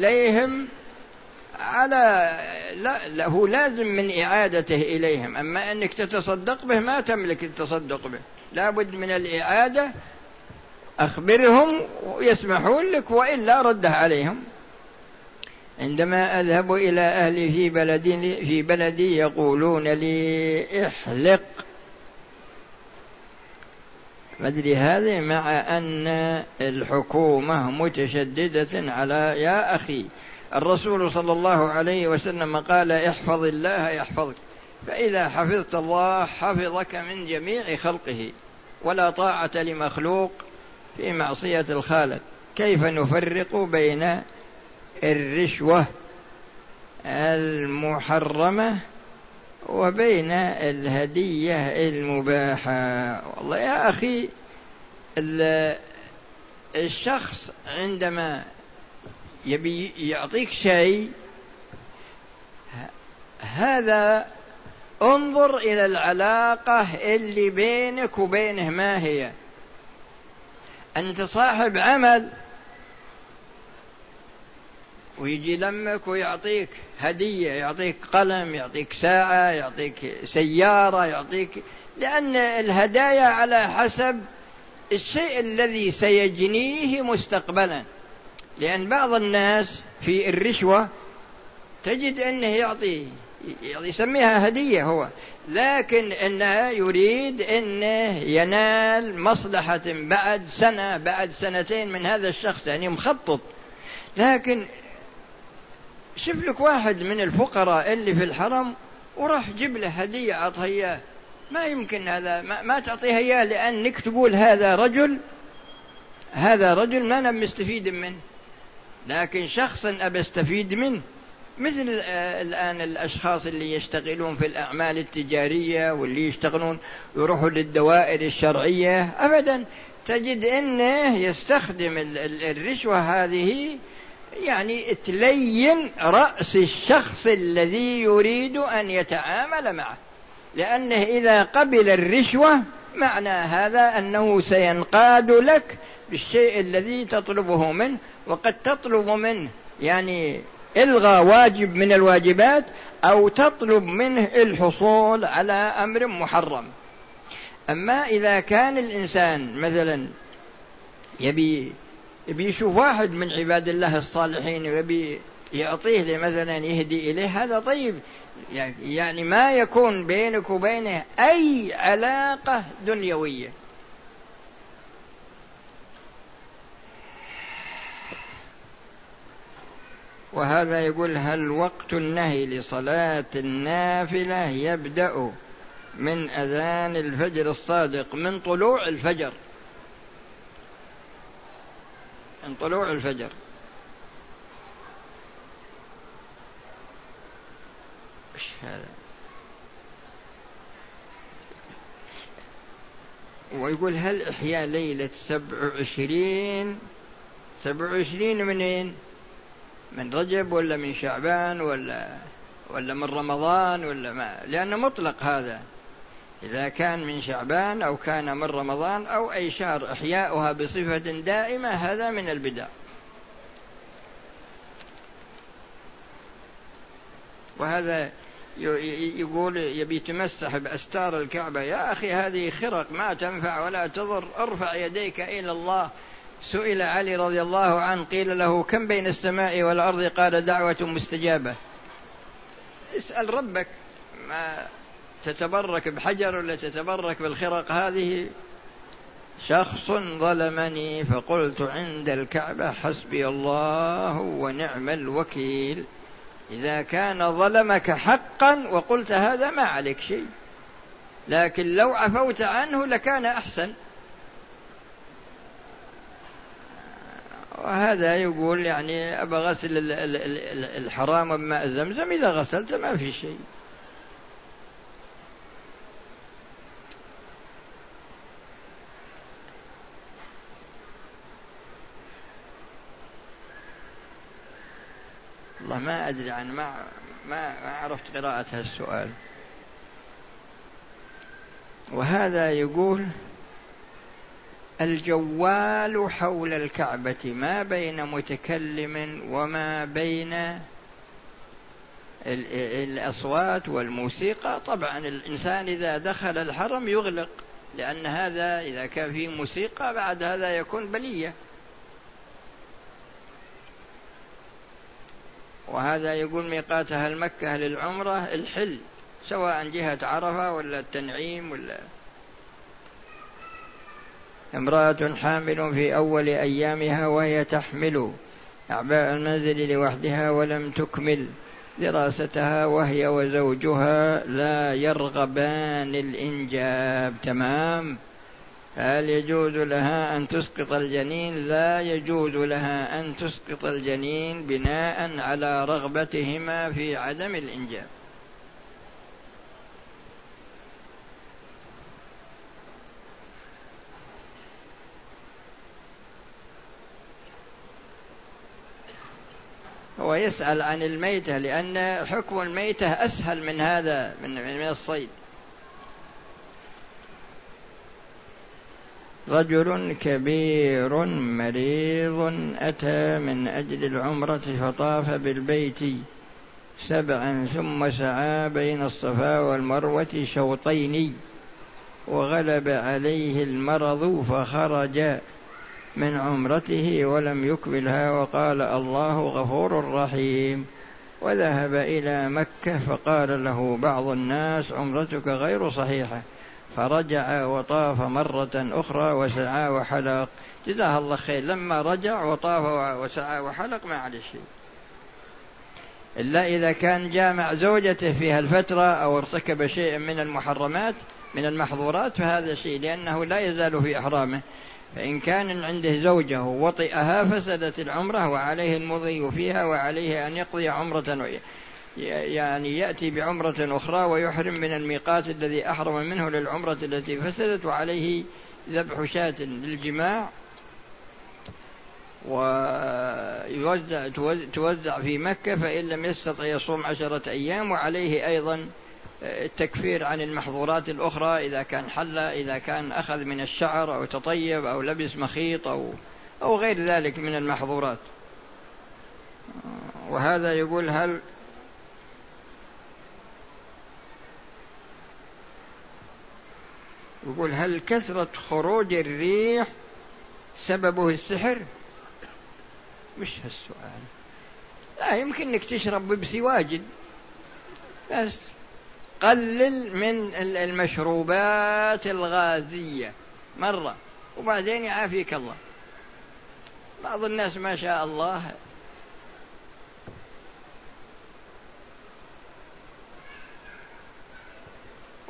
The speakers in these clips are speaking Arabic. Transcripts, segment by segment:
إليهم على لا له لازم من إعادته إليهم. أما أنك تتصدق به ما تملك التصدق به. لابد من الإعادة. أخبرهم ويسمحون لك وإلا رده عليهم. عندما أذهب إلى أهلي في بلدي في بلدي يقولون لي احلق. مدري هذه مع أن الحكومة متشددة على يا أخي الرسول صلى الله عليه وسلم قال احفظ الله يحفظك فإذا حفظت الله حفظك من جميع خلقه ولا طاعة لمخلوق في معصية الخالق. كيف نفرق بين الرشوة المحرمة وبين الهدية المباحة. والله يا أخي الشخص عندما يبي يعطيك شيء هذا انظر إلى العلاقة اللي بينك وبينه ما هي. أنت صاحب عمل. ويجي لمك ويعطيك هدية يعطيك قلم يعطيك ساعة يعطيك سيارة يعطيك لأن الهدايا على حسب الشيء الذي سيجنيه مستقبلا. لأن بعض الناس في الرشوة تجد أنه يعطي يسميها هدية هو لكن أنه يريد أنه ينال مصلحة بعد سنة بعد سنتين من هذا الشخص يعني مخطط. لكن شوف لك واحد من الفقراء اللي في الحرم وراح جيب له هدية أعطها إياه ما يمكن هذا ما, ما تعطيها إياه لأنك تقول هذا رجل هذا رجل ما أنا مستفيد منه. لكن شخص أبى أستفيد منه. مثل آه، الآن الأشخاص اللي يشتغلون في الأعمال التجارية واللي يشتغلون يروحوا للدوائر الشرعية. أبدا تجد أنه يستخدم الرشوة هذه يعني تلين رأس الشخص الذي يريد أن يتعامل معه. لأنه إذا قبل الرشوة معنى هذا أنه سينقاد لك بالشيء الذي تطلبه منه. وقد تطلب منه يعني إلغى واجب من الواجبات أو تطلب منه الحصول على أمر محرم. أما إذا كان الإنسان مثلا يبي يبي يشوف واحد من عباد الله الصالحين ويبي يعطيه مثلا يهدي إليه هذا طيب. يعني ما يكون بينك وبينه أي علاقة دنيوية. وهذا يقول هل وقت النهي لصلاة النافلة يبدأ من أذان الفجر الصادق من طلوع الفجر؟ من طلوع الفجر. إيش هذا؟ ويقول هل إحياء ليلة سبع وعشرين؟ سبع وعشرين منين؟ من رجب ولا من شعبان ولا ولا من رمضان ولا ما؟ لأنه مطلق هذا. إذا كان من شعبان أو كان من رمضان أو أي شهر إحياؤها بصفة دائمة هذا من البدع. وهذا يقول يبي يتمسح بأستار الكعبة يا أخي هذه خرق ما تنفع ولا تضر ارفع يديك إلى الله. سئل علي رضي الله عنه قيل له كم بين السماء والأرض؟ قال دعوة مستجابة. اسأل ربك ما تتبرك بحجر ولا تتبرك بالخرق؟ هذه شخص ظلمني فقلت عند الكعبة حسبي الله ونعم الوكيل. إذا كان ظلمك حقا وقلت هذا ما عليك شيء لكن لو عفوت عنه لكان أحسن. وهذا يقول يعني أبى غسل الحرام بماء زمزم إذا غسلت ما في شيء. ما أدري عن ما ما ما عرفت قراءة هالسؤال. وهذا يقول الجوال حول الكعبة ما بين متكلم وما بين الأصوات والموسيقى. طبعا الإنسان إذا دخل الحرم يغلق لأن هذا إذا كان فيه موسيقى بعد هذا يكون بلية. وهذا يقول ميقات أهل مكة للعمرة الحل سواء جهة عرفة ولا التنعيم ولا. امرأة حامل في أول أيامها وهي تحمل أعباء المنزل لوحدها ولم تكمل دراستها وهي وزوجها لا يرغبان الإنجاب تمام؟ هل يجوز لها أن تسقط الجنين؟ لا يجوز لها أن تسقط الجنين بناء على رغبتهما في عدم الإنجاب. هو يسأل عن الميتة لأن حكم الميتة أسهل من هذا من الصيد. رجل كبير مريض أتى من أجل العمرة فطاف بالبيت سبعا ثم سعى بين الصفا والمروة شوطين وغلب عليه المرض فخرج من عمرته ولم يكملها وقال الله غفور رحيم وذهب إلى مكة فقال له بعض الناس عمرتك غير صحيحة فرجع وطاف مرة أخرى وسعى وحلق. جزاه الله خير. لما رجع وطاف وسعى وحلق ما عليه شيء. إلا إذا كان جامع زوجته في هالفترة أو ارتكب شيئا من المحرمات من المحظورات فهذا شيء لأنه لا يزال في إحرامه. فإن كان عنده زوجة وطئها فسدت العمرة وعليه المضي فيها وعليه أن يقضي عمرة يعني يأتي بعمرة أخرى ويحرم من الميقات الذي أحرم منه للعمرة التي فسدت وعليه ذبح شاة للجماع ويوزع توزع في مكة فإن لم يستطع يصوم عشرة أيام وعليه أيضا التكفير عن المحظورات الأخرى إذا كان حل إذا كان أخذ من الشعر أو تطيب أو لبس مخيط أو أو غير ذلك من المحظورات. وهذا يقول هل يقول هل كثرة خروج الريح سببه السحر؟ مش هالسؤال. لا يمكن إنك تشرب بيبسي واجد. بس قلل من المشروبات الغازية مرة وبعدين يعافيك الله. بعض الناس ما شاء الله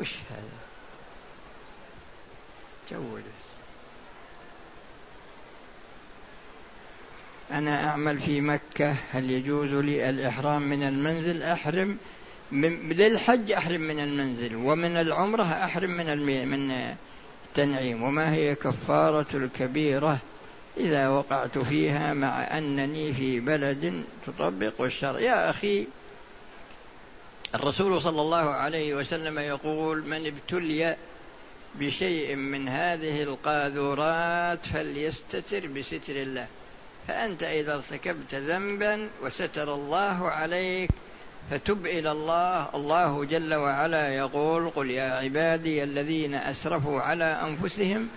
وش هذا أنا أعمل في مكة هل يجوز لي الإحرام من المنزل؟ أحرم. من للحج أحرم من المنزل ومن العمرة أحرم من من التنعيم. وما هي كفارة الكبيرة؟ إذا وقعت فيها مع أنني في بلد تطبق الشرع. يا أخي الرسول صلى الله عليه وسلم يقول من ابتلي بشيء من هذه القاذورات فليستتر بستر الله. فأنت إذا ارتكبت ذنبا وستر الله عليك فتب إلى الله. الله جل وعلا يقول قل يا عبادي الذين أسرفوا على أنفسهم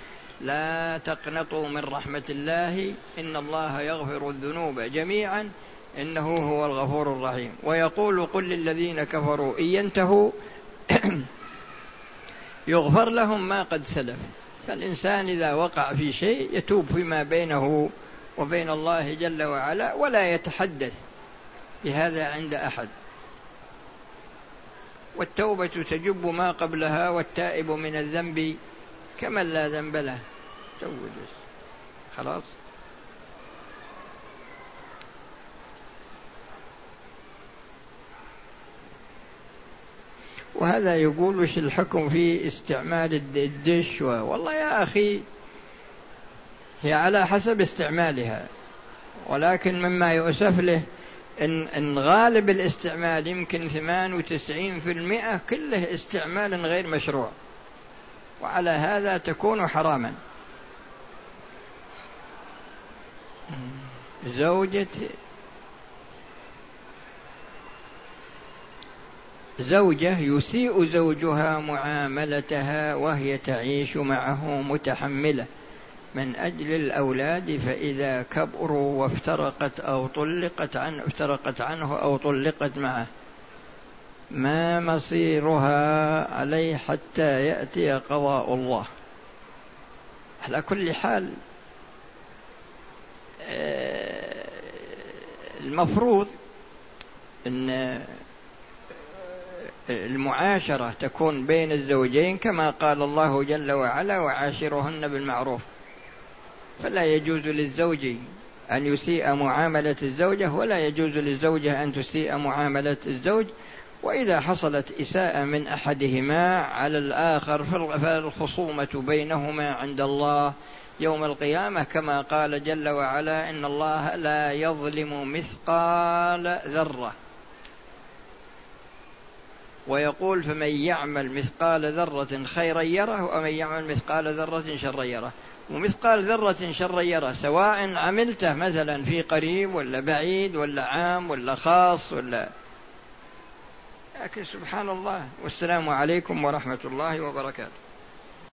لا تقنطوا من رحمة الله إن الله يغفر الذنوب جميعا إنه هو الغفور الرحيم. ويقول قل للذين كفروا إن ينتهوا يغفر لهم ما قد سلف. فالإنسان إذا وقع في شيء يتوب فيما بينه وبين الله جل وعلا ولا يتحدث بهذا عند أحد. والتوبة تجب ما قبلها والتائب من الذنب كمن لا ذنب له. توب خلاص؟ وهذا يقول وش الحكم في استعمال الدش و... والله يا أخي هي على حسب استعمالها. ولكن مما يؤسف له إن, إن غالب الاستعمال يمكن 98% كله استعمال غير مشروع. وعلى هذا تكون حراما. زوجة زوجة يسيء زوجها معاملتها وهي تعيش معه متحملة. من أجل الأولاد فإذا كبروا وافترقت أو طلقت عنه افترقت عنه أو طلقت معه. ما مصيرها عليه حتى يأتي قضاء الله. على كل حال آه، المفروض إن المعاشرة تكون بين الزوجين كما قال الله جل وعلا وعاشرهن بالمعروف فلا يجوز للزوج أن يسيء معاملة الزوجة ولا يجوز للزوجة أن تسيء معاملة الزوج وإذا حصلت إساءة من أحدهما على الآخر فالخصومة بينهما عند الله يوم القيامة. كما قال جل وعلا إن الله لا يظلم مثقال ذرة ويقول فمن يعمل مثقال ذرة خيرا يره ومن يعمل مثقال ذرة شرا يره. ومثقال ذرة شرا يره سواء عملته مثلا في قريب ولا بعيد ولا عام ولا خاص ولا. لكن سبحان الله والسلام عليكم ورحمة الله وبركاته.